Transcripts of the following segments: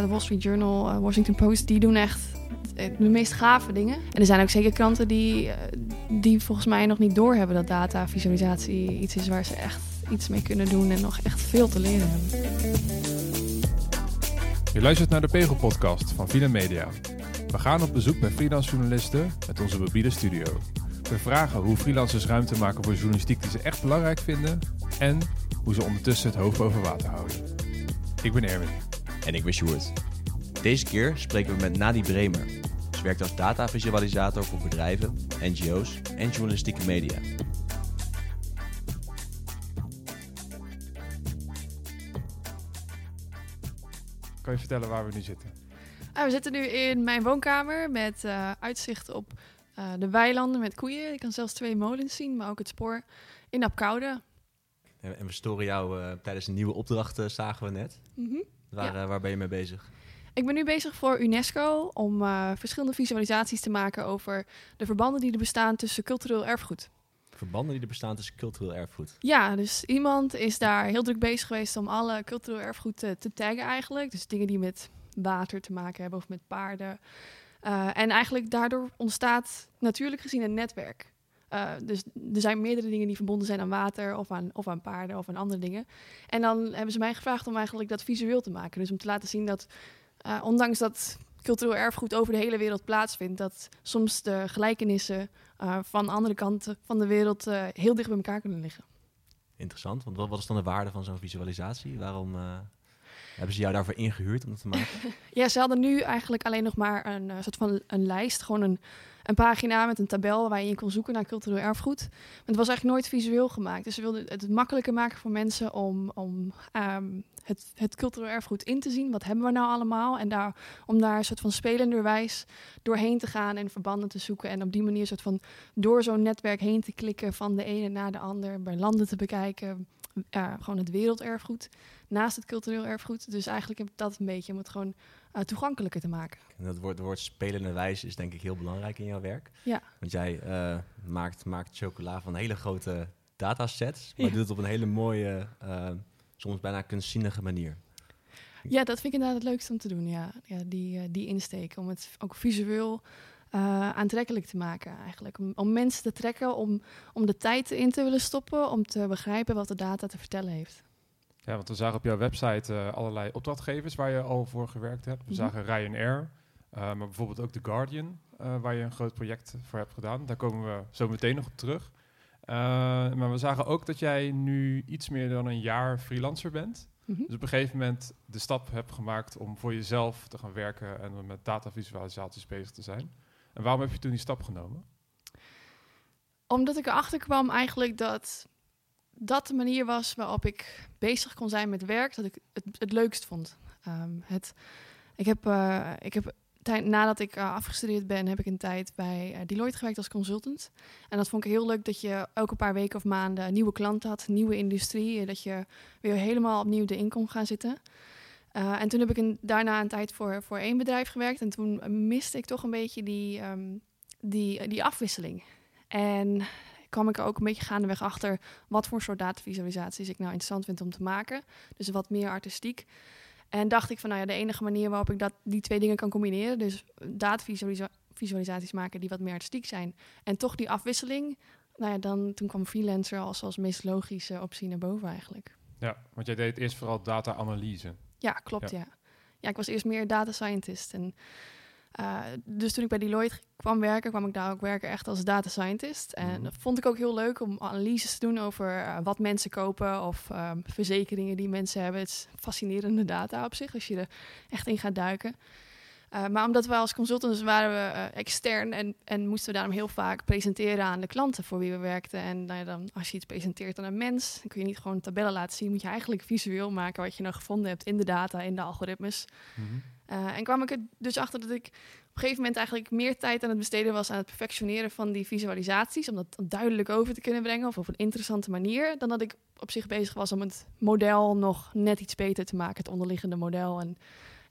de Wall Street Journal, uh, Washington Post, die doen echt de meest gave dingen. En er zijn ook zeker kranten die, die volgens mij nog niet doorhebben dat data visualisatie iets is waar ze echt iets mee kunnen doen en nog echt veel te leren hebben. Je luistert naar de Pegel podcast van Vina Media. We gaan op bezoek bij freelance journalisten met onze mobiele studio. We vragen hoe freelancers ruimte maken voor journalistiek die ze echt belangrijk vinden en hoe ze ondertussen het hoofd boven water houden. Ik ben Erwin. En ik ben Sjoerd. Deze keer spreken we met Nadi Bremer. Ze werkt als datavisualisator voor bedrijven, NGO's en journalistieke media. Kan je vertellen waar we nu zitten? Ah, we zitten nu in mijn woonkamer met uh, uitzicht op uh, de weilanden met koeien. Ik kan zelfs twee molens zien, maar ook het spoor in Apkoude. En we storen jou uh, tijdens een nieuwe opdracht, uh, zagen we net. Mm -hmm. Waar, ja. waar ben je mee bezig? Ik ben nu bezig voor UNESCO om verschillende visualisaties te maken over de verbanden die er bestaan tussen cultureel erfgoed. Verbanden die er bestaan tussen cultureel erfgoed? Ja, dus iemand is daar heel druk bezig geweest om alle cultureel erfgoed te, te taggen eigenlijk. Dus dingen die met water te maken hebben of met paarden. Uh, en eigenlijk daardoor ontstaat natuurlijk gezien een netwerk. Uh, dus er zijn meerdere dingen die verbonden zijn aan water of aan, of aan paarden of aan andere dingen. En dan hebben ze mij gevraagd om eigenlijk dat visueel te maken. Dus om te laten zien dat, uh, ondanks dat cultureel erfgoed over de hele wereld plaatsvindt, dat soms de gelijkenissen van andere kanten van de wereld heel dicht bij elkaar kunnen liggen. Interessant, want wat, wat is dan de waarde van zo'n visualisatie? Waarom hebben ze jou daarvoor ingehuurd om dat te maken? ja, ze hadden nu eigenlijk alleen nog maar een soort van een lijst. Gewoon een, een pagina met een tabel waar je kon zoeken naar cultureel erfgoed. Het was eigenlijk nooit visueel gemaakt. Dus ze wilden het makkelijker maken voor mensen om, om um, het, het cultureel erfgoed in te zien. Wat hebben we nou allemaal? En daar, om daar een soort van spelenderwijs doorheen te gaan en verbanden te zoeken. En op die manier soort van door zo'n netwerk heen te klikken van de ene naar de ander. Bij landen te bekijken. Gewoon het werelderfgoed naast het cultureel erfgoed. Dus eigenlijk heb ik dat een beetje om het gewoon uh, toegankelijker te maken. En dat woord, woord spelende wijs is denk ik heel belangrijk in jouw werk. Ja. Want jij uh, maakt, maakt chocola van hele grote datasets, maar ja. doet het op een hele mooie, uh, soms bijna kunstzinnige manier. Ja, dat vind ik inderdaad het leukste om te doen, ja. ja die, die insteek, om het ook visueel uh, aantrekkelijk te maken eigenlijk. Om, om, mensen te trekken, om, om de tijd in te willen stoppen, om te begrijpen wat de data te vertellen heeft. Ja, want we zagen op jouw website uh, allerlei opdrachtgevers waar je al voor gewerkt hebt. We mm -hmm. zagen Ryanair, uh, maar bijvoorbeeld ook The Guardian, waar je een groot project voor hebt gedaan. Daar komen we zo meteen nog op terug. maar we zagen ook dat jij nu iets meer dan een jaar freelancer bent. Mm -hmm. Dus op een gegeven moment de stap hebt gemaakt om voor jezelf te gaan werken en met datavisualisaties bezig te zijn. En waarom heb je toen die stap genomen? Omdat ik erachter kwam eigenlijk dat dat de manier was waarop ik bezig kon zijn met werk, dat ik het, leukst vond. Um, het, ik heb, uh, ik heb tijd, nadat ik uh, afgestudeerd ben, heb ik een tijd bij uh, Deloitte gewerkt als consultant. En dat vond ik heel leuk dat je elke paar weken of maanden nieuwe klanten had, nieuwe industrie, dat je weer helemaal opnieuw erin kon gaan zitten. Uh, en toen heb ik daarna een tijd voor, voor één bedrijf gewerkt. En toen miste ik toch een beetje die, um, die, die afwisseling. En kwam ik er ook een beetje gaandeweg achter wat voor soort datavisualisaties ik nou interessant vind om te maken. Dus wat meer artistiek. En dacht ik van, nou ja, de enige manier waarop ik dat, die twee dingen kan combineren, dus datavisualisaties maken die wat meer artistiek zijn, en toch die afwisseling, nou ja, dan toen kwam freelancer als, als meest logische optie naar boven eigenlijk. Ja, want jij deed eerst vooral data-analyse. Ja, klopt, ja. ja. ja. ik was eerst meer data scientist en uh, dus toen ik bij Deloitte kwam werken, kwam ik daar ook werken echt als data scientist. En dat vond ik ook heel leuk om analyses te doen over uh, wat mensen kopen of uh, verzekeringen die mensen hebben. Het is fascinerende data op zich, als je er echt in gaat duiken. Uh, maar omdat we als consultants waren we uh, extern en, en moesten we daarom heel vaak presenteren aan de klanten voor wie we werkten. En nou ja, dan, als je iets presenteert aan een mens, dan kun je niet gewoon tabellen laten zien. Moet je eigenlijk visueel maken wat je nou gevonden hebt in de data, in de algoritmes. Mm -hmm. Uh, en kwam ik er dus achter dat ik op een gegeven moment eigenlijk meer tijd aan het besteden was aan het perfectioneren van die visualisaties. Om dat duidelijk over te kunnen brengen of op een interessante manier. Dan dat ik op zich bezig was om het model nog net iets beter te maken, het onderliggende model. En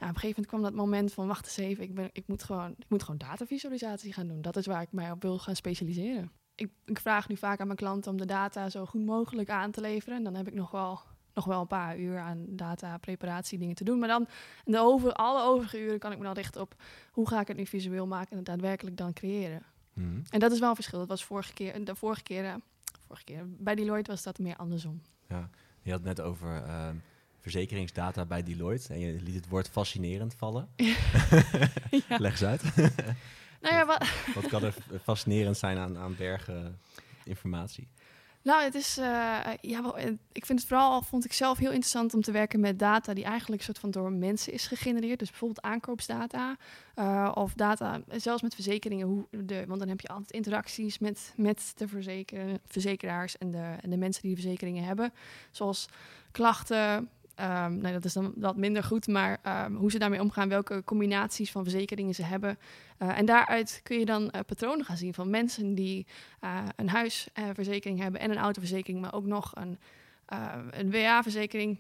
ja, op een gegeven moment kwam dat moment van wacht eens even, ik, ben, ik, moet gewoon, ik moet gewoon datavisualisatie gaan doen. Dat is waar ik mij op wil gaan specialiseren. Ik, ik vraag nu vaak aan mijn klanten om de data zo goed mogelijk aan te leveren. En dan heb ik nog wel nog wel een paar uur aan data, preparatie, dingen te doen. Maar dan de over, alle overige uren kan ik me dan richten op hoe ga ik het nu visueel maken en het daadwerkelijk dan creëren. Mhm. En dat is wel een verschil. Dat was vorige keer, de vorige keer, eh, vorige keer bij Deloitte was dat meer andersom. Ja. Je had het net over ehm, verzekeringsdata bij Deloitte en je liet het woord fascinerend vallen. ja. Leg eens uit. Nou ja, wat, Wat kan er fascinerend zijn aan, aan bergen informatie? Nou, het is, eh, ja, ik vind het vooral, vond ik zelf heel interessant om te werken met data die eigenlijk soort van door mensen is gegenereerd. Dus bijvoorbeeld aankoopsdata eh, of data, zelfs met verzekeringen. Hoe de, want dan heb je altijd interacties met, met de verzeker, verzekeraars en de, en de mensen die de verzekeringen hebben. Zoals klachten. Ehm, nee, dat is dan wat minder goed, maar ehm, hoe ze daarmee omgaan, welke combinaties van verzekeringen ze hebben. Eh, en daaruit kun je dan eh, patronen gaan zien van mensen die eh, een huisverzekering hebben en een autoverzekering, maar ook nog een, een WA-verzekering.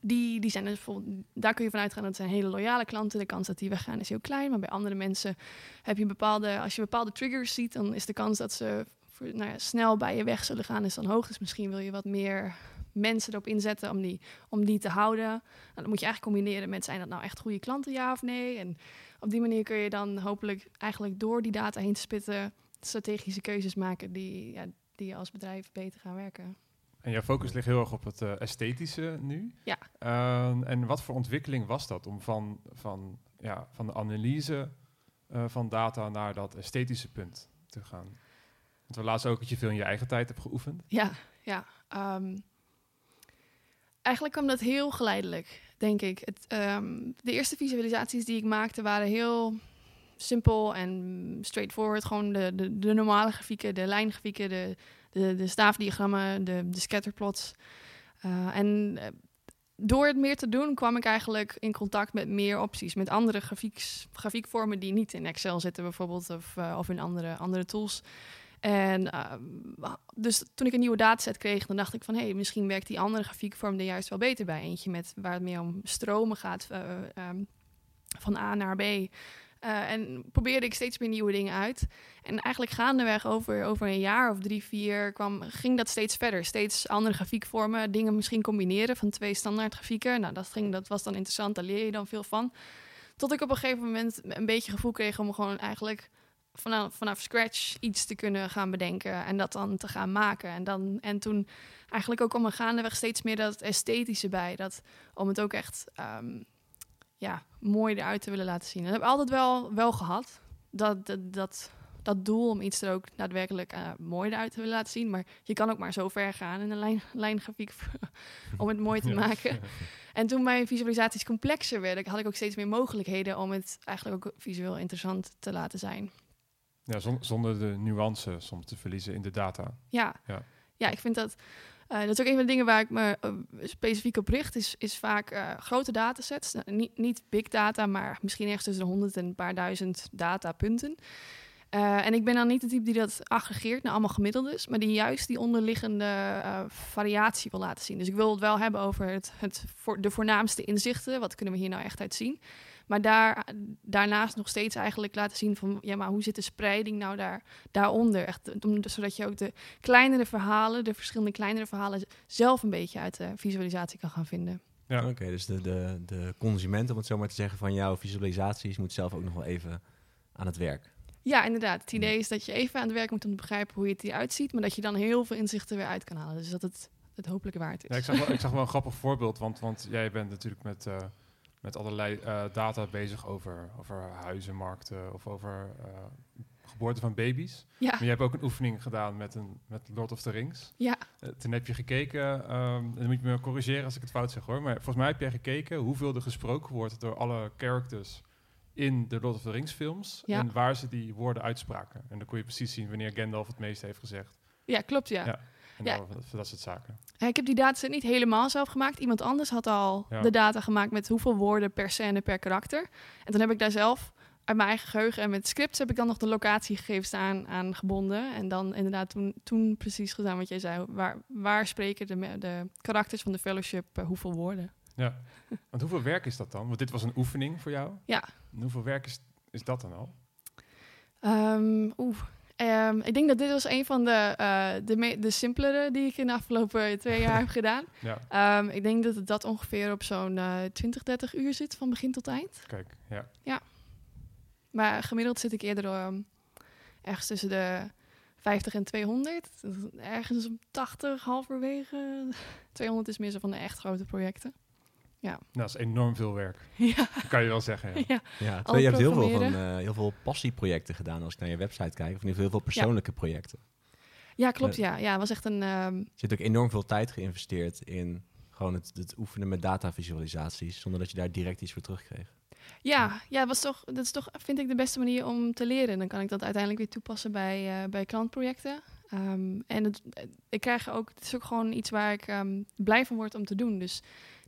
Die, die zijn dus daar kun je vanuit gaan dat zijn hele loyale klanten. De kans dat die weggaan is heel klein. Maar bij andere mensen heb je bepaalde, als je bepaalde triggers ziet, dan is de kans dat ze nou ja, snel bij je weg zullen gaan is dan hoog. Dus misschien wil je wat meer mensen erop inzetten om die, om die te houden. Nou, dan moet je eigenlijk combineren met zijn dat nou echt goede klanten, ja of nee. En op die manier kun je dan hopelijk eigenlijk door die data heen te spitten strategische keuzes maken die, ja, die je als bedrijf beter gaan werken. En jouw focus ligt heel erg op het eh, esthetische nu. Ja. Ehm, en wat voor ontwikkeling was dat om van, van, ja, van de analyse eh, van data naar dat esthetische punt te gaan? Want we laatst ook dat je veel in je eigen tijd hebt geoefend. Ja, ja. ehm, eigenlijk kwam dat heel geleidelijk, denk ik. Het, ehm, de eerste visualisaties die ik maakte waren heel simpel en straightforward. Gewoon de, de, de normale grafieken, de lijngrafieken, de, de, de staafdiagrammen, de, de scatterplots. Eh, en eh, door het meer te doen kwam ik eigenlijk in contact met meer opties. Met andere grafieks, grafiekvormen die niet in Excel zitten bijvoorbeeld. Of, eh, of in andere, andere tools. En ehm, dus toen ik een nieuwe dataset kreeg, dan dacht ik van... hé, hey, misschien werkt die andere grafiekvorm er juist wel beter bij. Eentje met, waar het meer om stromen gaat, eh, ehm, van A naar B. Eh, en probeerde ik steeds meer nieuwe dingen uit. En eigenlijk gaandeweg over, over een jaar of drie, vier kwam, ging dat steeds verder. Steeds andere grafiekvormen, dingen misschien combineren van twee standaard grafieken. Nou, dat, ging, dat was dan interessant, daar leer je dan veel van. Tot ik op een gegeven moment een beetje gevoel kreeg om gewoon eigenlijk vanaf, vanaf scratch iets te kunnen gaan bedenken en dat dan te gaan maken. En, dan, en toen eigenlijk ook om een gaandeweg steeds meer dat esthetische bij. Dat, om het ook echt ehm, ja, mooi eruit te willen laten zien. En dat heb ik altijd wel, wel gehad. Dat, dat, dat, dat doel om iets er ook daadwerkelijk eh, mooi eruit te willen laten zien. Maar je kan ook maar zo ver gaan in een lijn, lijngrafiek om het mooi te Ja. maken. En toen mijn visualisaties complexer werden, had ik ook steeds meer mogelijkheden om het eigenlijk ook visueel interessant te laten zijn. Ja, zon- zonder de nuance soms te verliezen in de data. Ja, Ja. ja. ik vind dat. eh, dat is ook een van de dingen waar ik me eh, specifiek op richt. Is, is vaak eh, grote datasets. Nou, niet, niet big data, maar misschien ergens tussen de honderd en een paar duizend datapunten. En ik ben dan niet de type die dat aggregeert naar allemaal gemiddeldes, maar die juist die onderliggende variatie wil laten zien. Dus ik wil het wel hebben over het, het voor, de voornaamste inzichten. Wat kunnen we hier nou echt uit zien? Maar daar, daarnaast nog steeds eigenlijk laten zien van, ja, maar hoe zit de spreiding nou daar, daaronder? Echt, om- zodat je ook de kleinere verhalen, de verschillende kleinere verhalen, zelf een beetje uit de visualisatie kan gaan vinden. Ja. Oké, dus de, de, de consument, om het zo maar te zeggen, van jouw visualisaties moet zelf ook nog wel even aan het werk. Ja, inderdaad. Het idee is dat je even aan het werk moet om te begrijpen hoe het eruit ziet, maar dat je dan heel veel inzichten weer uit kan halen. Dus dat het het hopelijk waard is. Ja, ik, zag wel, ik zag wel een grappig voorbeeld, want, want jij bent natuurlijk met, eh, met allerlei eh, data bezig over, over huizenmarkten of over eh, geboorte van baby's. Ja, Maar je hebt ook een oefening gedaan met, een, met Lord of the Rings. ja, Eh, toen heb je gekeken, ehm, en dan moet je me corrigeren als ik het fout zeg hoor, maar volgens mij heb jij gekeken hoeveel er gesproken wordt door alle characters in de Lord of the Rings films Ja. en waar ze die woorden uitspraken. En dan kon je precies zien wanneer Gandalf het meeste heeft gezegd. ja, klopt ja. Ja. En Ja. dan, dat, dat soort zaken. Ja, Ik heb die dataset niet helemaal zelf gemaakt. Iemand anders had al Ja. de data gemaakt met hoeveel woorden per scène per karakter. En toen heb ik daar zelf uit mijn eigen geheugen en met scripts heb ik dan nog de locatiegegevens aan, aan gebonden. En dan inderdaad toen, toen precies gedaan wat jij zei. Waar, waar spreken de, de karakters van de fellowship eh, hoeveel woorden? Ja. Want hoeveel werk is dat dan? Want dit was een oefening voor jou. Ja. En hoeveel werk is, is dat dan al? Ehm, Oeh, Ehm, ik denk dat dit was een van de, eh, de, de simpelere die ik in de afgelopen twee jaar heb gedaan. Ja, Ehm, ik denk dat het dat ongeveer op zo'n eh 20, 30 uur zit van begin tot eind. kijk, ja. Maar gemiddeld zit ik eerder ehm, ergens tussen de 50 en 200. Dus Ergens op 80, halverwege. 200 is meer zo van de echt grote projecten. Nou, dat is enorm veel werk. ja, Kan je wel zeggen, ja. ja. Ja, terwijl je hebt heel veel, van, eh, heel veel passieprojecten gedaan als ik naar je website kijk. Of in ieder geval heel veel persoonlijke projecten. ja klopt. Ja, ja, het was echt een. ehm, Je hebt ook enorm veel tijd geïnvesteerd in gewoon het, het oefenen met datavisualisaties. Zonder dat je daar direct iets voor terugkreeg. Ja, ja dat, was toch, dat is toch, vind ik, de beste manier om te leren. Dan kan ik dat uiteindelijk weer toepassen bij, eh, bij klantprojecten. Ehm, en het, ik krijg ook, het is ook gewoon iets waar ik ehm, blij van word om te doen. Dus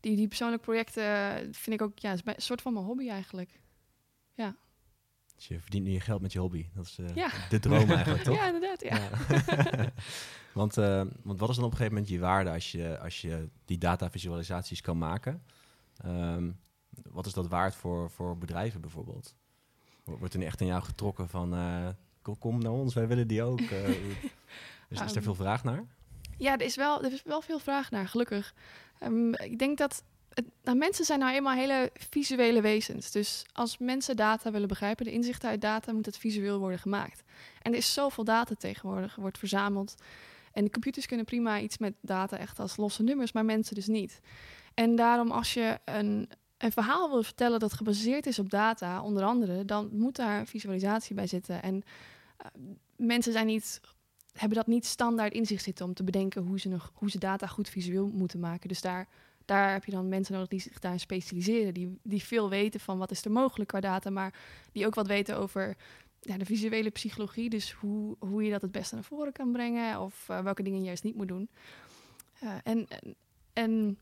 die, die persoonlijke projecten vind ik ook, ja, is een soort van mijn hobby eigenlijk. Dus je verdient nu je geld met je hobby. Dat is eh, Ja. de droom eigenlijk, toch? Ja, inderdaad. Ja. Ja. want, eh, want wat is dan op een gegeven moment je waarde als je, als je die datavisualisaties kan maken? Ehm, wat is dat waard voor, voor bedrijven bijvoorbeeld? Wo- Wordt er nu echt aan jou getrokken van... eh, kom, kom naar ons, wij willen die ook. eh, is, is er Ehm, veel vraag naar? Ja, er is wel, er is wel veel vraag naar, gelukkig. Ehm, ik denk dat nou, mensen zijn nou eenmaal hele visuele wezens. Dus als mensen data willen begrijpen, de inzichten uit data, moet het visueel worden gemaakt. En er is zoveel data tegenwoordig, wordt verzameld. En de computers kunnen prima iets met data echt als losse nummers, maar mensen dus niet. En daarom als je een, een verhaal wil vertellen dat gebaseerd is op data, onder andere, dan moet daar visualisatie bij zitten. En eh, mensen zijn niet hebben dat niet standaard in zich zitten om te bedenken hoe ze, nog, hoe ze data goed visueel moeten maken. Dus daar, daar heb je dan mensen nodig die zich daarin specialiseren, die, die veel weten van wat is er mogelijk qua data, maar die ook wat weten over ja, de visuele psychologie, dus hoe, hoe je dat het beste naar voren kan brengen of eh, welke dingen je juist niet moet doen. Eh, en, en,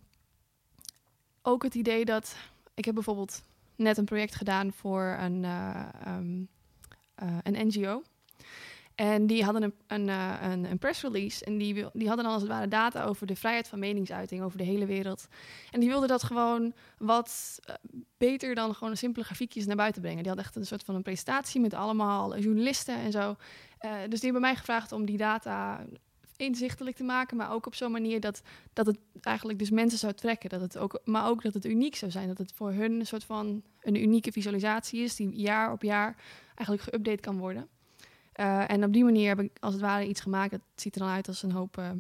ook het idee dat ik heb bijvoorbeeld net een project gedaan voor een, eh, ehm, eh, een NGO. En die hadden een, een, eh, een, press release. En die, die hadden dan als het ware data over de vrijheid van meningsuiting over de hele wereld. En die wilden dat gewoon wat eh, beter dan gewoon simpele grafiekjes naar buiten brengen. Die hadden echt een soort van een presentatie met allemaal journalisten en zo. Eh, dus die hebben mij gevraagd om die data inzichtelijk te maken, maar ook op zo'n manier dat, dat het eigenlijk dus mensen zou trekken. Dat het ook, maar ook dat het uniek zou zijn. Dat het voor hun een soort van een unieke visualisatie is die jaar op jaar eigenlijk geüpdate kan worden. Uh, en op die manier heb ik als het ware iets gemaakt. Het ziet er dan uit als een hoop uh,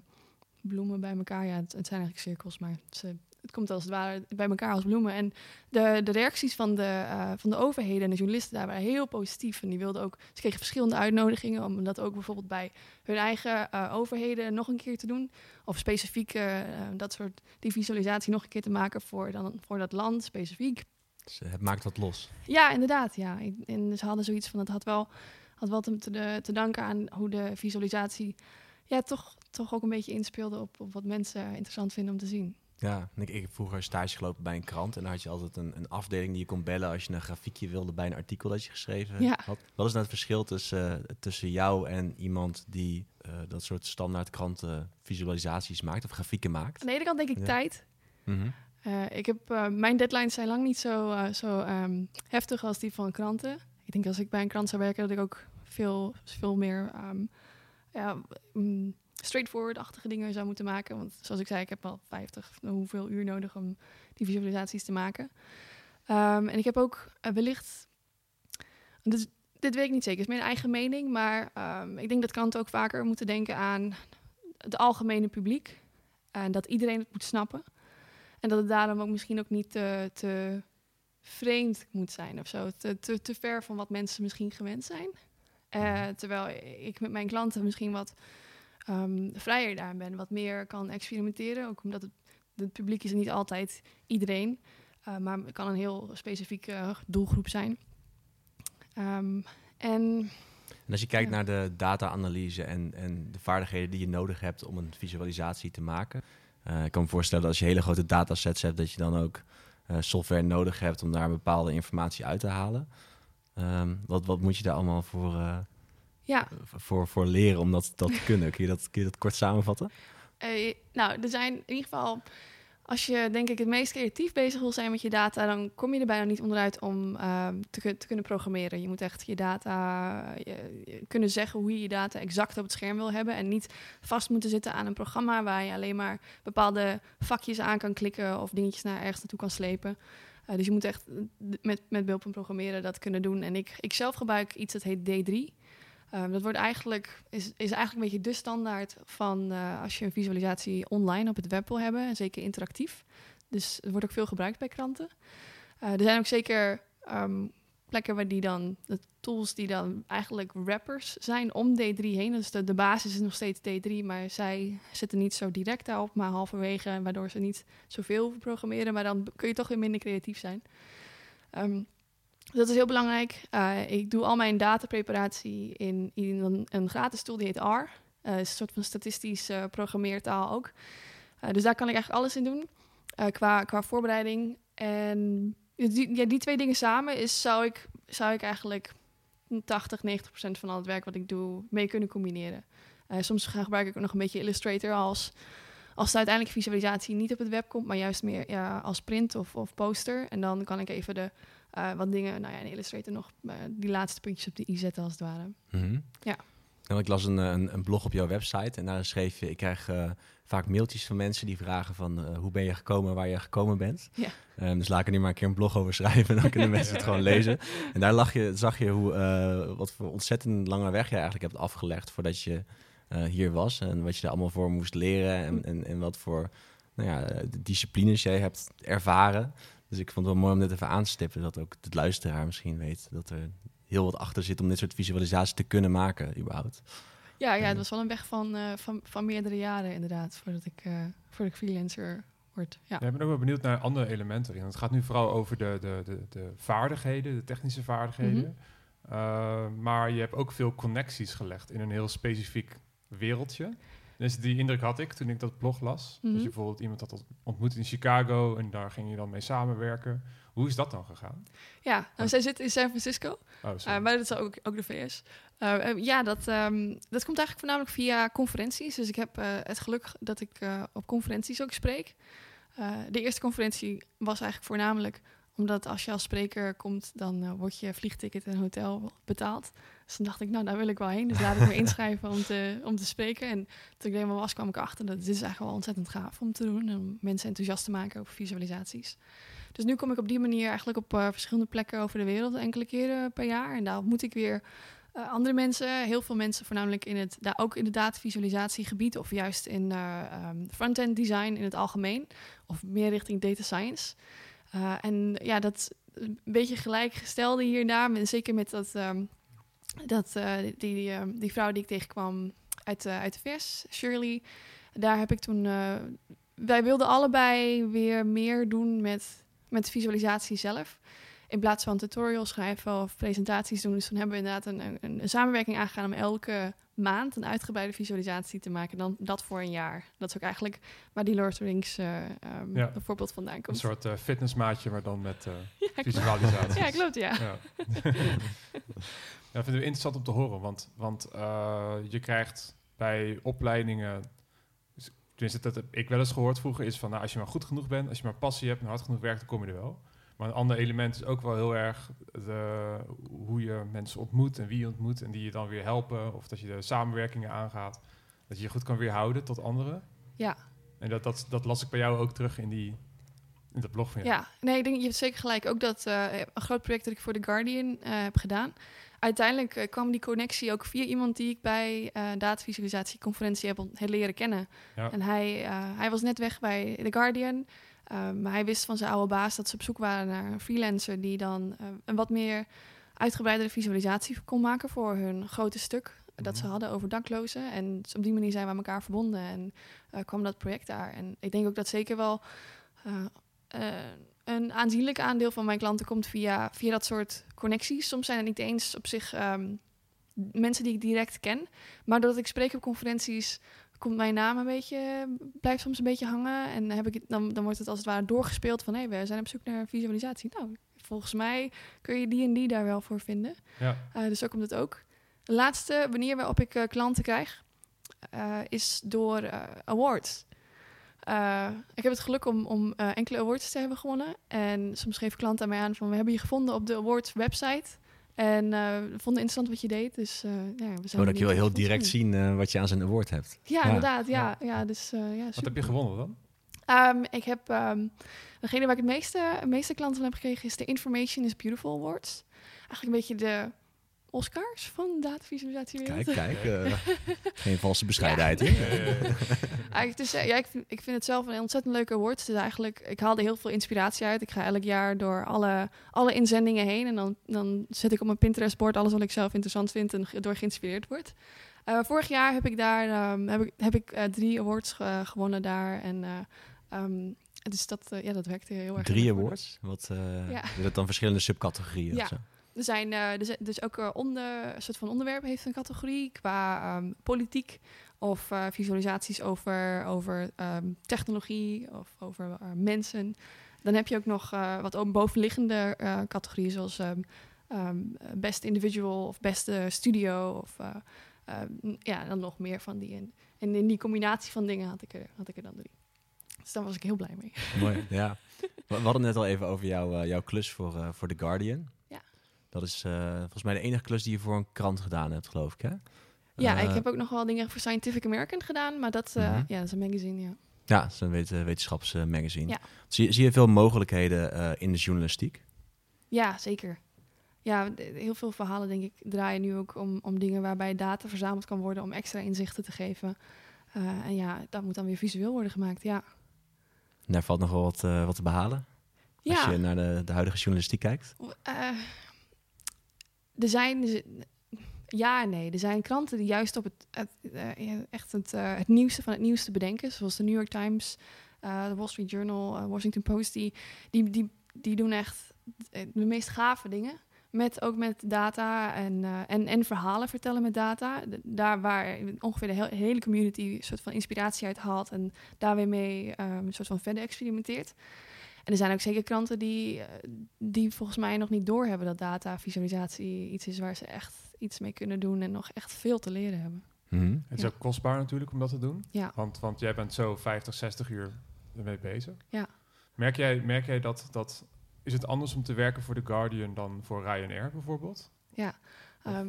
bloemen bij elkaar. Ja, het, het zijn eigenlijk cirkels, maar het, uh, het, komt als het ware bij elkaar als bloemen. En de, de reacties van de, eh, van de overheden en de journalisten daar waren heel positief. En die wilden ook, ze kregen verschillende uitnodigingen om dat ook bijvoorbeeld bij hun eigen eh, overheden nog een keer te doen. Of specifiek eh, dat soort die visualisatie nog een keer te maken voor, dan, voor dat land specifiek. Dus het maakt wat los. Ja, inderdaad. Ja. En ze hadden zoiets van, het had wel had wel te, te, te, danken aan hoe de visualisatie ja, toch, toch ook een beetje inspeelde op, op wat mensen interessant vinden om te zien. Ja, ik, ik heb vroeger stage gelopen bij een krant en dan had je altijd een, een afdeling die je kon bellen als je een grafiekje wilde bij een artikel dat je geschreven ja. had. Wat is nou het verschil tussen, uh, tussen jou en iemand die uh, dat soort standaard kranten visualisaties maakt of grafieken maakt? Aan de ene kant denk ik ja. tijd. Mm -hmm. uh, ik heb, mijn deadlines zijn lang niet zo, zo um, heftig als die van kranten. Ik denk als ik bij een krant zou werken dat ik ook veel, veel meer um, ja, um, straightforward-achtige dingen zou moeten maken. Want zoals ik zei, ik heb wel 50, hoeveel uur nodig om die visualisaties te maken. Um, en ik heb ook uh, wellicht, dit, weet ik niet zeker, is mijn eigen mening, maar um, ik denk dat kranten ook vaker moeten denken aan het algemene publiek. En dat iedereen het moet snappen. En dat het daarom ook misschien ook niet te, te vreemd moet zijn of zo. Te, te, te ver van wat mensen misschien gewend zijn. Uh, terwijl ik met mijn klanten misschien wat um, vrijer daar ben, wat meer kan experimenteren. Ook omdat het, het publiek is niet altijd iedereen, uh, maar het kan een heel specifieke doelgroep zijn. Um, en, en als je kijkt ja. naar de data-analyse en, en de vaardigheden die je nodig hebt om een visualisatie te maken. Uh, ik kan me voorstellen dat als je hele grote datasets hebt, dat je dan ook software nodig hebt om daar bepaalde informatie uit te halen. Um, wat, wat moet je daar allemaal voor, uh, ja. voor, voor leren om dat, dat te kunnen? Kun je dat, kun je dat kort samenvatten? Uh, nou, er zijn in ieder geval als je denk ik het meest creatief bezig wil zijn met je data, dan kom je er bijna niet onderuit om ehm, te, kun- te kunnen programmeren. Je moet echt je data eh, je- je kunnen zeggen hoe je je data exact op het scherm wil hebben. En niet vast moeten zitten aan een programma waar je alleen maar bepaalde vakjes aan kan klikken of dingetjes naar ergens naartoe kan slepen. Eh, dus je moet echt met, met behulp van programmeren dat kunnen doen. En ik, ik zelf gebruik iets dat heet D3. Ehm, dat wordt eigenlijk, is, is eigenlijk een beetje de standaard van eh, als je een visualisatie online op het web wil hebben. En zeker interactief. Dus het wordt ook veel gebruikt bij kranten. Eh, er zijn ook zeker ehm, plekken waar die dan, de tools die dan eigenlijk wrappers zijn om D3 heen. Dus de, de basis is nog steeds D3, maar zij zitten niet zo direct daarop, maar halverwege, waardoor ze niet zoveel programmeren. Maar dan kun je toch weer minder creatief zijn. Ehm, dat is heel belangrijk. Eh, ik doe al mijn datapreparatie in, in een, gratis tool die heet R. Eh, is een soort van statistisch eh, programmeertaal ook. Dus daar kan ik eigenlijk alles in doen qua, qua voorbereiding. En die, ja, die twee dingen samen is, zou, ik, zou ik eigenlijk 80, 90 procent van al het werk wat ik doe mee kunnen combineren. Eh, soms gebruik ik ook nog een beetje Illustrator als, als de uiteindelijke visualisatie niet op het web komt, maar juist meer ja, als print of, of poster. En dan kan ik even de, eh, wat dingen, nou ja, in Illustrator nog eh, die laatste puntjes op de i zetten als het ware. Mhm. Ja. Nou, ik las een, een, een blog op jouw website en daar schreef je... Ik krijg vaak mailtjes van mensen die vragen van... eh, hoe ben je gekomen waar je gekomen bent? Ja. Ehm, dus laat ik er nu maar een keer een blog over schrijven... en dan kunnen mensen het gewoon lezen. En daar lag je, zag je hoe, eh, wat voor ontzettend lange weg je eigenlijk hebt afgelegd... voordat je eh, hier was en wat je daar allemaal voor moest leren... en, en, en wat voor nou ja, disciplines jij hebt ervaren... Dus ik vond het wel mooi om dit even aan te stippen, dat ook de luisteraar misschien weet dat er heel wat achter zit om dit soort visualisaties te kunnen maken, überhaupt. Ja, ja, het was wel een weg van, eh, van, van meerdere jaren inderdaad, voordat ik, eh, voordat ik freelancer word. Ja. Ja, ik ben ook wel benieuwd naar andere elementen. Het gaat nu vooral over de, de, de, de vaardigheden, de technische vaardigheden. Uh, maar je hebt ook veel connecties gelegd in een heel specifiek wereldje. Dus die indruk had ik toen ik dat blog las. Mhm. Dat je bijvoorbeeld iemand had ontmoet in Chicago en daar ging je dan mee samenwerken. Hoe is dat dan gegaan? Ja, nou, zij zit in San Francisco, Oh, sorry. maar dat is ook, ook de VS. Uh, uh, ja, dat, ehm, dat komt eigenlijk voornamelijk via conferenties. Dus ik heb eh, het geluk dat ik eh, op conferenties ook spreek. Eh, de eerste conferentie was eigenlijk voornamelijk omdat als je als spreker komt, dan wordt je vliegticket en hotel betaald. Dus dacht ik, nou, daar wil ik wel heen. Dus laat ik me inschrijven om te, om te spreken. En toen ik helemaal was, kwam ik achter dat dit is eigenlijk wel ontzettend gaaf om te doen. Om mensen enthousiast te maken over visualisaties. Dus nu kom ik op die manier eigenlijk op uh, verschillende plekken over de wereld enkele keren per jaar. En daar ontmoet ik weer uh, andere mensen. Heel veel mensen, voornamelijk in het, daar ook in het datavisualisatiegebied. Of juist in uh, front-end design in het algemeen. Of meer richting data science. En ja, dat een beetje gelijkgestelde hier en. Zeker met dat, um, dat uh, die, die, um, die vrouw die ik tegenkwam uit, uh, uit de VS, Shirley. Daar heb ik toen. Uh, wij wilden allebei weer meer doen met, met visualisatie zelf. In plaats van tutorials schrijven of presentaties doen. Dus toen hebben we inderdaad een, een, een samenwerking aangegaan om elke maand een uitgebreide visualisatie te maken. Dan dat voor een jaar. Dat is ook eigenlijk waar die Lord of the Rings uh, um, ja. bijvoorbeeld vandaan komt. Een soort uh, fitnessmaatje, maar dan met uh, ja, visualisatie. Ja, klopt, ja. ja. ja, vinden we interessant om te horen, want, want uh, je krijgt bij opleidingen, tenminste dat heb ik wel eens gehoord vroeger, is van nou, als je maar goed genoeg bent, als je maar passie hebt en hard genoeg werkt, dan kom je er wel. Maar een ander element is ook wel heel erg de, hoe je mensen ontmoet en wie je ontmoet en die je dan weer helpen. Of dat je de samenwerkingen aangaat. Dat je je goed kan weerhouden tot anderen. Ja. En dat, dat, dat las ik bij jou ook terug in, die, in dat blog van jou. Ja, nee, ik denk, je hebt zeker gelijk. Ook dat uh, een groot project dat ik voor The Guardian uh, heb gedaan. Uiteindelijk uh, kwam die connectie ook via iemand die ik bij uh, datavisualisatieconferentie heb, heb leren kennen. Ja. En hij, uh, hij was net weg bij The Guardian. Um, maar hij wist van zijn oude baas dat ze op zoek waren naar een freelancer die dan een wat meer uitgebreidere visualisatie kon maken voor hun grote stuk dat ze hadden over daklozen. En op die manier zijn we aan elkaar verbonden en kwam dat project daar. En ik denk ook dat zeker wel een aanzienlijk aandeel van mijn klanten komt via, via dat soort connecties. Soms zijn het niet eens op zich um, mensen die ik direct ken, maar doordat ik spreek op conferenties komt mijn naam een beetje, blijft soms een beetje hangen. En heb ik, dan, dan wordt het als het ware doorgespeeld van... hé, hey, we zijn op zoek naar visualisatie. Nou, volgens mij kun je die en die daar wel voor vinden. Ja. Uh, dus zo komt het ook. De laatste manier waarop ik uh, klanten krijg... Uh, is door awards. Eh, ik heb het geluk om, om eh, enkele awards te hebben gewonnen. En soms geven klanten aan mij aan van... we hebben je gevonden op de awards website. En eh, we vonden interessant wat je deed. Dus eh, ja, we zijn Zodat je wel benieuwd heel direct zien eh, wat je aan zijn award hebt. Ja, Ja. inderdaad. Ja, ja. dus eh, ja, Wat heb je gewonnen dan? Ehm, ik heb ehm, degene waar ik het meeste, het meeste klanten van heb gekregen is de Information is Beautiful Awards. Eigenlijk een beetje de Oscars van datavisualisatie. Kijk, kijk. eh, geen valse bescheidenheid hier. Eigenlijk, dus, eh, ja, ik, vind, ik vind het zelf een ontzettend leuke award. Het is eigenlijk, ik haal er heel veel inspiratie uit. Ik ga elk jaar door alle, alle inzendingen heen. En dan, dan zet ik op mijn Pinterest-bord alles wat ik zelf interessant vind en door geïnspireerd word. Eh, vorig jaar heb ik daar ehm, heb ik, heb ik, drie awards ge- gewonnen daar. En ehm, dus dat, ja, dat werkte heel erg. Drie awards. Wat, Ja. is dat dan verschillende subcategorieën Ja. of zo? Er zijn eh, dus, dus ook eh, onder, een soort van onderwerp heeft een categorie qua ehm, politiek of eh, visualisaties over, over ehm, technologie of over eh, mensen. Dan heb je ook nog eh, wat ook bovenliggende eh, categorieën zoals ehm best individual of beste studio of eh, ja, dan nog meer van die. En, en in die combinatie van dingen had ik er, had ik er dan drie. Dus daar was ik heel blij mee. Mooi, ja. We, hadden net al even over jouw, eh, jouw klus voor, eh, voor The Guardian. Dat is eh, volgens mij de enige klus die je voor een krant gedaan hebt, geloof ik, hè? Ja, Eh, ik heb ook nog wel dingen voor Scientific American gedaan, maar dat, eh, Mhm. ja, dat is een magazine, ja. Ja, het is een wet- wetenschapsmagazine. Ja. Zie, zie je veel mogelijkheden eh, in de journalistiek? Ja, zeker. Ja, heel veel verhalen, denk ik, draaien nu ook om, om dingen waarbij data verzameld kan worden om extra inzichten te geven. Eh, en ja, dat moet dan weer visueel worden gemaakt. Ja, En daar valt nog wel wat, eh, wat te behalen. Als je naar de, de huidige journalistiek kijkt. eh, er zijn. Ja nee. Er zijn kranten die juist op het, eh, echt het, eh, het nieuwste van het nieuwste bedenken. Zoals de New York Times, eh, de Wall Street Journal, Washington Post. Die, die, die, die doen echt de meest gave dingen. Met, ook met data en, en, en verhalen vertellen met data. Daar waar ongeveer de he- hele community een soort van inspiratie uit haalt. En daar weer mee een soort van verder experimenteert. En er zijn ook zeker kranten die, eh, die volgens mij nog niet doorhebben dat data-visualisatie iets is waar ze echt iets mee kunnen doen en nog echt veel te leren hebben. Mhm. Het is Ja. ook kostbaar natuurlijk om dat te doen. Ja. Want, want jij bent zo 50, 60 uur ermee bezig. Ja. Merk jij, merk jij dat, dat... Is het anders om te werken voor The Guardian dan voor Ryanair bijvoorbeeld? Ehm,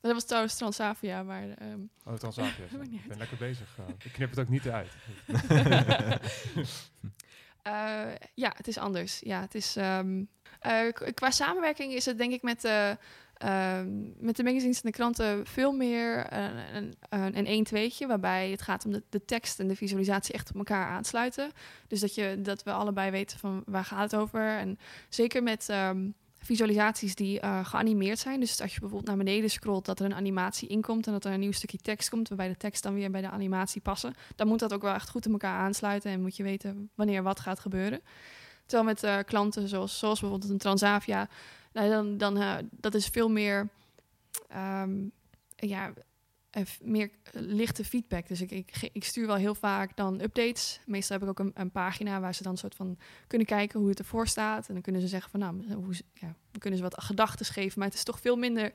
dat was trouwens Transavia, maar ehm, Oh, Transavia. Ik ben lekker bezig. eh. ik knip het ook niet uit. Eh, ja, het is anders. Ja, het is, ehm, eh, qua samenwerking is het denk ik met de, ehm, met de magazines en de kranten veel meer een, een, een, een 1 tweetje waarbij het gaat om de, de tekst en de visualisatie echt op elkaar aansluiten. Dus dat, je, dat we allebei weten van waar gaat het over. En zeker met ehm, visualisaties die eh, geanimeerd zijn. Dus als je bijvoorbeeld naar beneden scrolt, dat er een animatie inkomt en dat er een nieuw stukje tekst komt, waarbij de tekst dan weer bij de animatie passen. Dan moet dat ook wel echt goed in elkaar aansluiten en moet je weten wanneer wat gaat gebeuren. Terwijl met eh, klanten zoals, zoals bijvoorbeeld een Transavia, nou, dan, dan, eh, dat is veel meer, ehm, ja, meer eh, lichte feedback. Dus ik, ik, ik stuur wel heel vaak dan updates. Meestal heb ik ook een, een pagina waar ze dan soort van kunnen kijken hoe het ervoor staat. En dan kunnen ze zeggen van nou, hoe, ze- ja, kunnen ze wat gedachten geven. Maar het is toch veel minder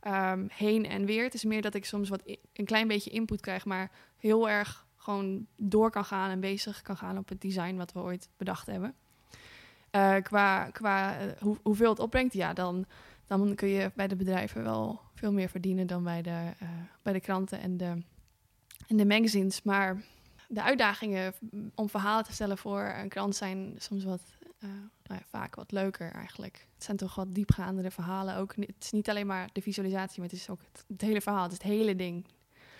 ehm, heen en weer. Het is meer dat ik soms wat een klein beetje input krijg, maar heel erg gewoon door kan gaan en bezig kan gaan op het design wat we ooit bedacht hebben. Eh, qua qua eh, hoe, hoeveel het opbrengt, ja, dan, dan kun je bij de bedrijven wel veel meer verdienen dan bij de, eh, bij de kranten en de, en de magazines. Maar de uitdagingen om verhalen te vertellen voor een krant zijn soms wat, eh, nou ja, vaak wat leuker eigenlijk. Het zijn toch wat diepgaandere verhalen ook. Het is niet alleen maar de visualisatie, maar het is ook het, het hele verhaal, het is het hele ding.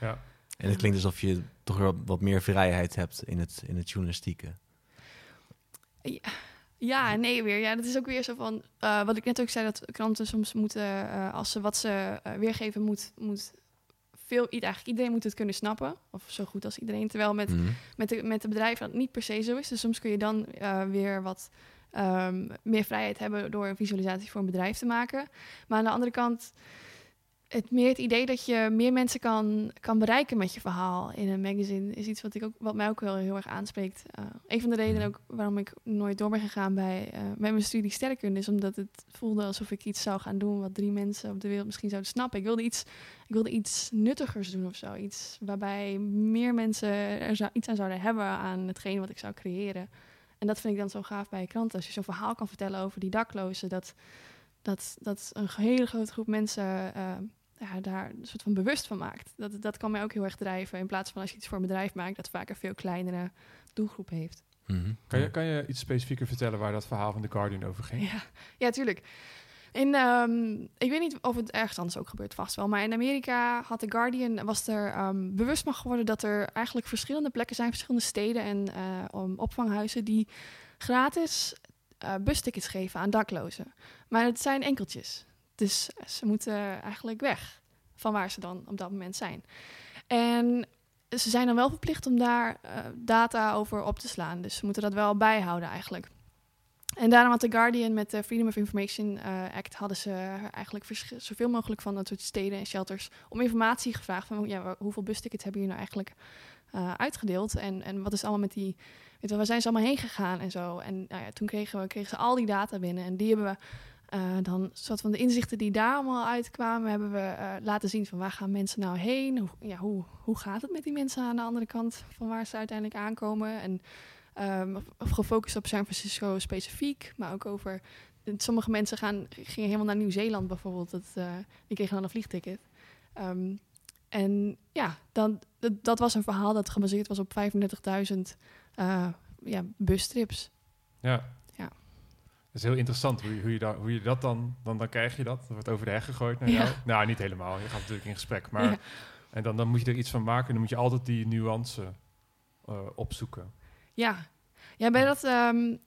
Ja. En het klinkt alsof je toch wel wat meer vrijheid hebt in het, in het journalistieke. Ja en nee weer. Ja, dat is ook weer zo van... eh, wat ik net ook zei, dat kranten soms moeten... eh, als ze wat ze eh, weergeven, moet, moet veel... Eigenlijk iedereen moet het kunnen snappen. Of zo goed als iedereen. Terwijl met, Mhm. met, de, met de bedrijven dat niet per se zo is. Dus soms kun je dan weer wat ehm, meer vrijheid hebben... door een visualisatie voor een bedrijf te maken. Maar aan de andere kant... het meer het idee dat je meer mensen kan, kan bereiken met je verhaal in een magazine is iets wat, ik ook, wat mij ook wel heel erg aanspreekt. Uh, een van de redenen ook waarom ik nooit door ben gegaan bij, uh, met mijn studie sterrenkunde is omdat het voelde alsof ik iets zou gaan doen wat drie mensen op de wereld misschien zouden snappen. Ik wilde iets, ik wilde iets nuttigers doen of zo. Iets waarbij meer mensen er zou, iets aan zouden hebben aan hetgeen wat ik zou creëren. En dat vind ik dan zo gaaf bij kranten. Als je zo'n verhaal kan vertellen over die daklozen, dat, dat, dat een hele grote groep mensen uh, ja, daar een soort van bewust van maakt. Dat, dat kan mij ook heel erg drijven. In plaats van als je iets voor een bedrijf maakt, dat vaak een veel kleinere doelgroep heeft. Mm -hmm. kan, je, kan je iets specifieker vertellen waar dat verhaal van The Guardian over ging? Ja, ja tuurlijk. In, um, ik weet niet of het ergens anders ook gebeurt, vast wel. Maar in Amerika had The Guardian, was er um, bewust van geworden dat er eigenlijk verschillende plekken zijn, verschillende steden en uh, opvanghuizen die gratis uh, bustickets geven aan daklozen. Maar het zijn enkeltjes. Dus ze moeten eigenlijk weg van waar ze dan op dat moment zijn. En ze zijn dan wel verplicht om daar uh, data over op te slaan. Dus ze moeten dat wel bijhouden eigenlijk. En daarom had The Guardian met de Freedom of Information uh, Act... hadden ze eigenlijk zoveel mogelijk van dat soort steden en shelters... om informatie gevraagd van ja, hoeveel bustickets hebben jullie nou eigenlijk uitgedeeld... En, en wat is allemaal met die... Weet waar zijn ze allemaal heen gegaan en zo. En nou ja, toen kregen, we, kregen ze al die data binnen en die hebben we uh, dan soort van de inzichten die daar allemaal uitkwamen, hebben we uh, laten zien van waar gaan mensen nou heen? Hoe, ja, hoe, hoe gaat het met die mensen aan de andere kant van waar ze uiteindelijk aankomen? En um, gefocust op San Francisco specifiek, maar ook over sommige mensen gaan, gingen helemaal naar Nieuw-Zeeland bijvoorbeeld. Dat, uh, die kregen dan een vliegticket. Um, en ja, dan, dat, dat, was een verhaal dat gebaseerd was op 35.000 ja, bustrips. Ja, is heel interessant hoe je, hoe je, dat, hoe je dat dan, dan, dan krijg je dat. Dat wordt over de heg gegooid naar ja. jou. Nou, niet helemaal. Je gaat natuurlijk in gesprek. Maar. En dan, dan moet je er iets van maken. Dan moet je altijd die nuance uh, opzoeken. Ja, ja bij, dat, um,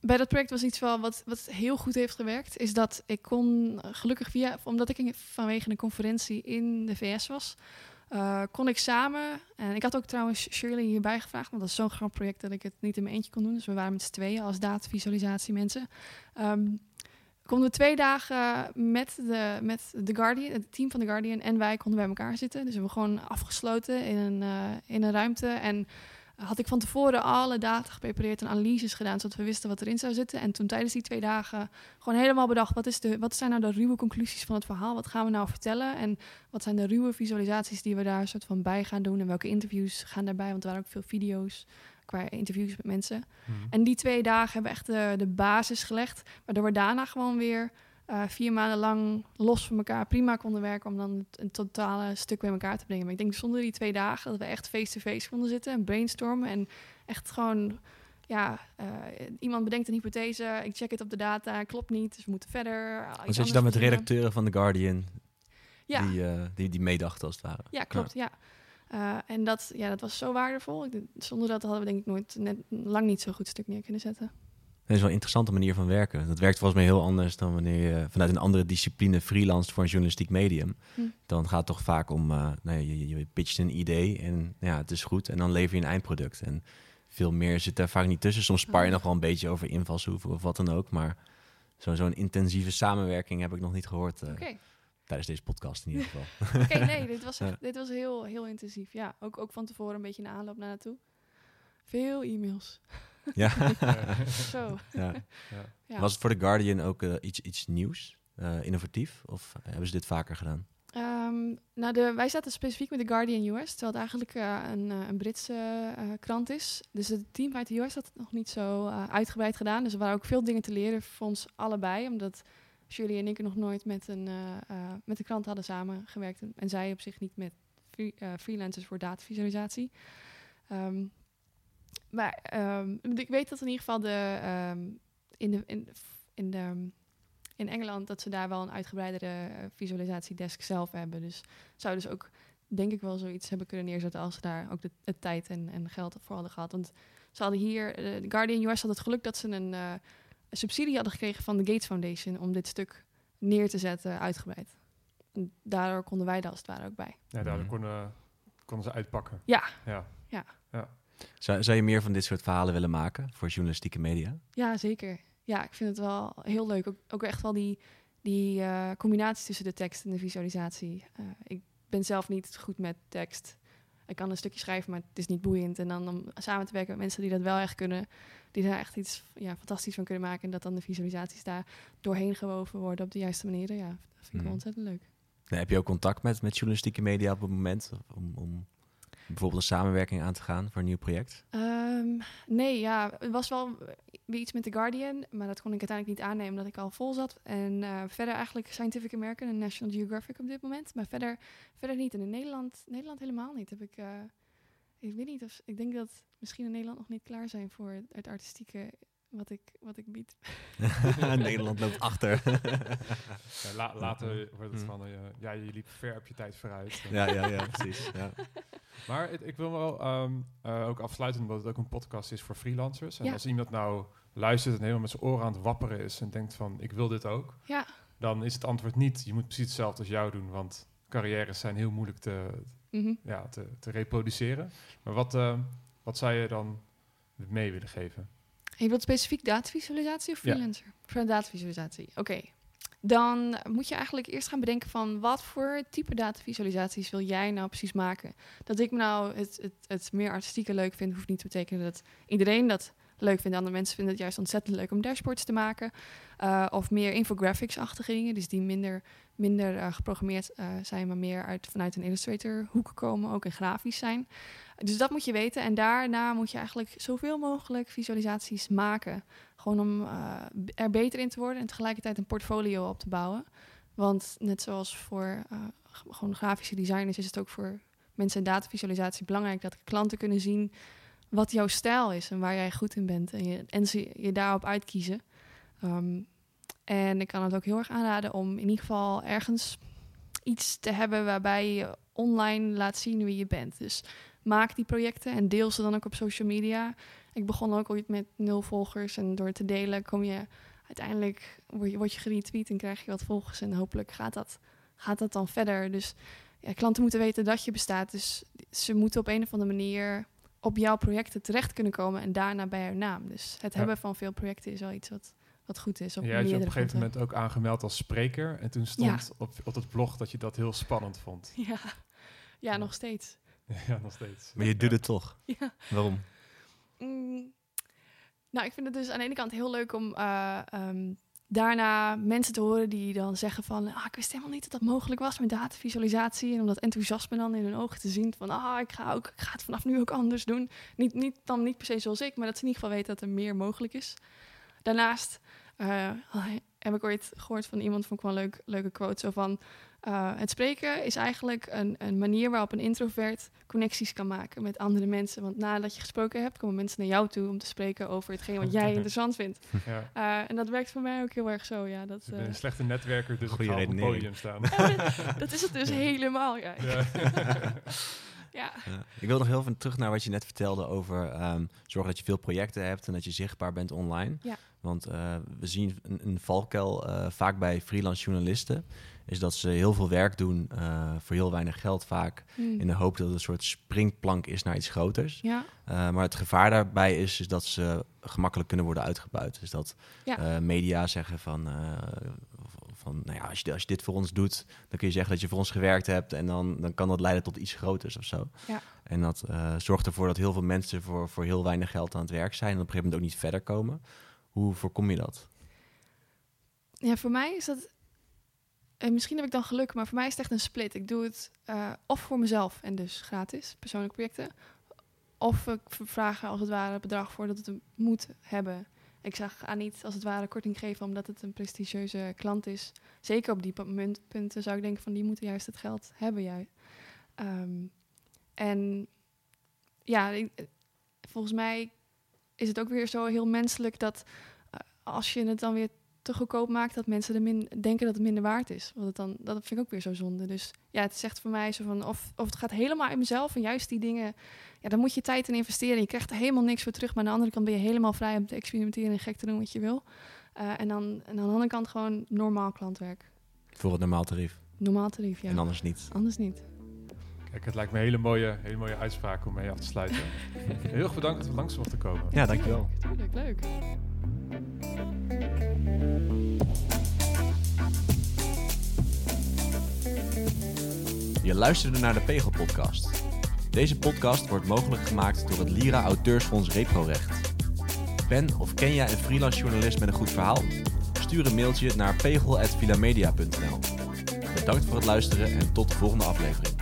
bij dat project was iets wel wat, wat heel goed heeft gewerkt. Is dat ik kon gelukkig via, omdat ik vanwege een conferentie in de VS was, uh, kon ik samen. En ik had ook trouwens Shirley hierbij gevraagd, want dat is zo'n groot project dat ik het niet in mijn eentje kon doen. Dus we waren met z'n tweeën als datavisualisatie mensen. Um, konden we twee dagen met de, met The Guardian, het team van The Guardian en wij konden bij elkaar zitten. Dus we hebben gewoon afgesloten in een, uh, in een ruimte. En had ik van tevoren alle data geprepareerd en analyses gedaan, zodat we wisten wat erin zou zitten. En toen tijdens die twee dagen gewoon helemaal bedacht, wat, is de, wat zijn nou de ruwe conclusies van het verhaal? Wat gaan we nou vertellen? En wat zijn de ruwe visualisaties die we daar soort van bij gaan doen? En welke interviews gaan daarbij? Want er waren ook veel video's qua interviews met mensen. Hmm. En die twee dagen hebben echt de, de basis gelegd, waardoor we daarna gewoon weer uh, vier maanden lang los van elkaar prima konden werken om dan het, een totale stuk bij elkaar te brengen. Maar ik denk zonder die twee dagen dat we echt face-to-face -face konden zitten en brainstormen en echt gewoon, ja, uh, iemand bedenkt een hypothese, ik check het op de data, klopt niet, dus we moeten verder. Dan zit je dan met de redacteuren van The Guardian ja. die, uh, die, die meedachten als het ware. Ja, klopt, ja. ja. en dat, ja, dat was zo waardevol. Ik, zonder dat hadden we denk ik nooit net, lang niet zo goed stuk neer kunnen zetten. Dat is wel een interessante manier van werken. Dat werkt volgens mij heel anders dan wanneer je vanuit een andere discipline freelance voor een journalistiek medium. Hm. Dan gaat het toch vaak om, uh, nou, je, je pitcht een idee en ja, het is goed. En dan lever je een eindproduct. En veel meer zit daar vaak niet tussen. Soms spar je nog wel een beetje over invalshoeven of wat dan ook. Maar zo'n zo'n intensieve samenwerking heb ik nog niet gehoord. Uh, okay. Tijdens deze podcast in ieder geval. Oké, okay, nee, dit was, echt, dit was heel, heel intensief. Ja, ook, ook van tevoren een beetje een aanloop naar naartoe. Veel e-mails. Ja. Zo. Ja. ja. Was het voor The Guardian ook uh, iets, iets nieuws, uh, innovatief? Of hebben ze dit vaker gedaan? Um, nou, de, wij zaten specifiek met The Guardian US, terwijl het eigenlijk uh, een, een, Britse krant is. Dus het team uit de US had het nog niet zo uitgebreid gedaan. Dus er waren ook veel dingen te leren voor ons allebei, omdat Julie en ik nog nooit met een, met de krant hadden samengewerkt. En, en zij op zich niet met free, freelancers voor datavisualisatie. Um, maar um, ik weet dat in ieder geval de, um, in, de, in, in, de, in Engeland dat ze daar wel een uitgebreidere uh, visualisatiedesk zelf hebben. Dus zouden dus ook, denk ik, wel zoiets hebben kunnen neerzetten als ze daar ook de, de tijd en, en geld voor hadden gehad. Want ze hadden hier, uh, de Guardian US had het geluk dat ze een, uh, een subsidie hadden gekregen van de Gates Foundation om dit stuk neer te zetten, uitgebreid. En daardoor konden wij daar als het ware ook bij. Ja, daardoor konden, konden ze uitpakken. Ja. Ja. ja. ja. Zou, zou je meer van dit soort verhalen willen maken voor journalistieke media? Ja, zeker. Ja, ik vind het wel heel leuk. Ook, ook echt wel die, die eh, combinatie tussen de tekst en de visualisatie. Eh, ik ben zelf niet goed met tekst. Ik kan een stukje schrijven, maar het is niet boeiend. En dan om samen te werken met mensen die dat wel echt kunnen, die daar echt iets ja, fantastisch van kunnen maken. En dat dan de visualisaties daar doorheen gewoven worden op de juiste manieren. Ja, dat vind ik wel Mhm. ontzettend leuk. Nee, heb je ook contact met, met journalistieke media op het moment om, om bijvoorbeeld een samenwerking aan te gaan voor een nieuw project? Ehm, nee, ja, het was wel weer iets met The Guardian, maar dat kon ik uiteindelijk niet aannemen omdat ik al vol zat. En eh, verder eigenlijk Scientific American en National Geographic op dit moment, maar verder, verder niet. En in Nederland, Nederland helemaal niet. Heb ik, eh, ik weet niet of ik denk dat misschien in Nederland nog niet klaar zijn voor het, het artistieke wat ik, wat ik bied. Nederland loopt achter. Ja, la- later wordt het Mm. van, eh, ja, je liep ver op je tijd vooruit. ja, ja, ja, precies. Ja. Maar het- ik wil wel ehm, eh, ook afsluiten, omdat het ook een podcast is voor freelancers. En Ja. als iemand nou luistert en helemaal met zijn oren aan het wapperen is en denkt van, ik wil dit ook. Ja. Dan is het antwoord niet, je moet precies hetzelfde als jou doen, want carrières zijn heel moeilijk te, Mhm. ja, te, te reproduceren. Maar wat, eh, wat zou je dan mee willen geven? Je wilt specifiek datavisualisatie of Ja. freelancer? Een datavisualisatie, oké. Dan moet je eigenlijk eerst gaan bedenken van wat voor type datavisualisaties wil jij nou precies maken. Dat ik nou het, het, het meer artistieke leuk vind, hoeft niet te betekenen dat iedereen dat leuk vindt. Andere mensen vinden het juist ontzettend leuk om dashboards te maken. Eh, of meer infographics-achtige dingen, dus die minder, minder eh, geprogrammeerd eh, zijn, maar meer uit, vanuit een Illustrator hoek komen, ook en grafisch zijn. Dus dat moet je weten. En daarna moet je eigenlijk zoveel mogelijk visualisaties maken. Gewoon om er beter in te worden en tegelijkertijd een portfolio op te bouwen. Want net zoals voor gewoon grafische designers is het ook voor mensen in datavisualisatie belangrijk dat klanten kunnen zien wat jouw stijl is en waar jij goed in bent. En je, en ze je daarop uitkiezen. Ehm, en ik kan het ook heel erg aanraden om in ieder geval ergens iets te hebben waarbij je online laat zien wie je bent. Dus maak die projecten en deel ze dan ook op social media. Ik begon ook ooit met nul volgers en door te delen kom je uiteindelijk word je, geretweet en krijg je wat volgers en hopelijk gaat dat, gaat dat dan verder. Dus klanten moeten weten dat je bestaat, dus ze moeten op een of andere manier op jouw projecten terecht kunnen komen en daarna bij jouw naam. Dus het Ja. hebben van veel projecten is wel iets wat, wat goed is. Op had je op een gegeven moment ook aangemeld als spreker. En toen stond op, op het blog dat je dat heel spannend vond. Ja. ja, nog steeds. ja, nog steeds. Maar je doet het toch. Ja. Waarom? Mm, nou, ik vind het dus aan de ene kant heel leuk om eh, ehm, daarna mensen te horen die dan zeggen van... Ah, ik wist helemaal niet dat dat mogelijk was met datavisualisatie. En om dat enthousiasme dan in hun ogen te zien van... Ah, ik ga, ook, ik ga het vanaf nu ook anders doen. Niet, niet, dan niet per se zoals ik, maar dat ze in ieder geval weten dat er meer mogelijk is. Daarnaast eh, heb ik ooit gehoord van iemand, vond ik wel een leuk, leuke quote, zo van... eh, het spreken is eigenlijk een, een manier waarop een introvert connecties kan maken met andere mensen. Want nadat je gesproken hebt, komen mensen naar jou toe om te spreken over hetgeen wat jij interessant vindt. Ja. Eh, en dat werkt voor mij ook heel erg zo, ja. Dat, Ik ben eh, een slechte netwerker, dus Goeie ik ga op het podium staan. dat is het dus helemaal, ja. Ja. Ja. Ja. Ik wil nog heel even terug naar wat je net vertelde over ehm, zorgen dat je veel projecten hebt en dat je zichtbaar bent online. Ja. Want eh, we zien een, een valkuil eh, vaak bij freelance journalisten, is dat ze heel veel werk doen eh, voor heel weinig geld vaak, Hmm. in de hoop dat het een soort springplank is naar iets groters. Ja, maar het gevaar daarbij is, is dat ze gemakkelijk kunnen worden uitgebuit. Dus dat media zeggen van, van nou ja, als je, als je dit voor ons doet, dan kun je zeggen dat je voor ons gewerkt hebt en dan, dan kan dat leiden tot iets groters of zo. Ja. En dat eh, zorgt ervoor dat heel veel mensen voor, voor heel weinig geld aan het werk zijn en op een gegeven moment ook niet verder komen. Hoe voorkom je dat? ja, voor mij is dat... En misschien heb ik dan geluk, maar voor mij is het echt een split. Ik doe het eh, of voor mezelf en dus gratis, persoonlijke projecten. Of ik vraag als het ware bedrag voor dat het moet hebben. Ik zag aan niet als het ware korting geven omdat het een prestigieuze klant is. Zeker op die punten zou ik denken van die moeten juist het geld hebben. Juist. Ehm, en ja, ik- volgens mij is het ook weer zo heel menselijk dat eh, als je het dan weer te goedkoop maakt, dat mensen er min, denken dat het minder waard is. Want het dan, dat vind ik ook weer zo zonde. Dus ja, het zegt voor mij zo van of, of het gaat helemaal in mezelf en juist die dingen, ja, dan moet je tijd in investeren. Je krijgt er helemaal niks voor terug, maar aan de andere kant ben je helemaal vrij om te experimenteren en gek te doen wat je wil. Eh, en, dan, en aan de andere kant gewoon normaal klantwerk. Voor het normaal tarief Normaal tarief, ja. en anders niet. Anders niet. Kijk, het lijkt me een hele mooie, hele mooie uitspraak om mee af te sluiten. Heel erg bedankt dat we langs mochten komen. Ja, dankjewel. Tuurlijk, leuk. Je luisterde naar de Pegel Podcast. Deze podcast wordt mogelijk gemaakt door het Lira Auteursfonds Reprorecht. Ben of ken jij een freelance journalist met een goed verhaal? Stuur een mailtje naar pegel.vilamedia.nl Bedankt voor het luisteren en tot de volgende aflevering.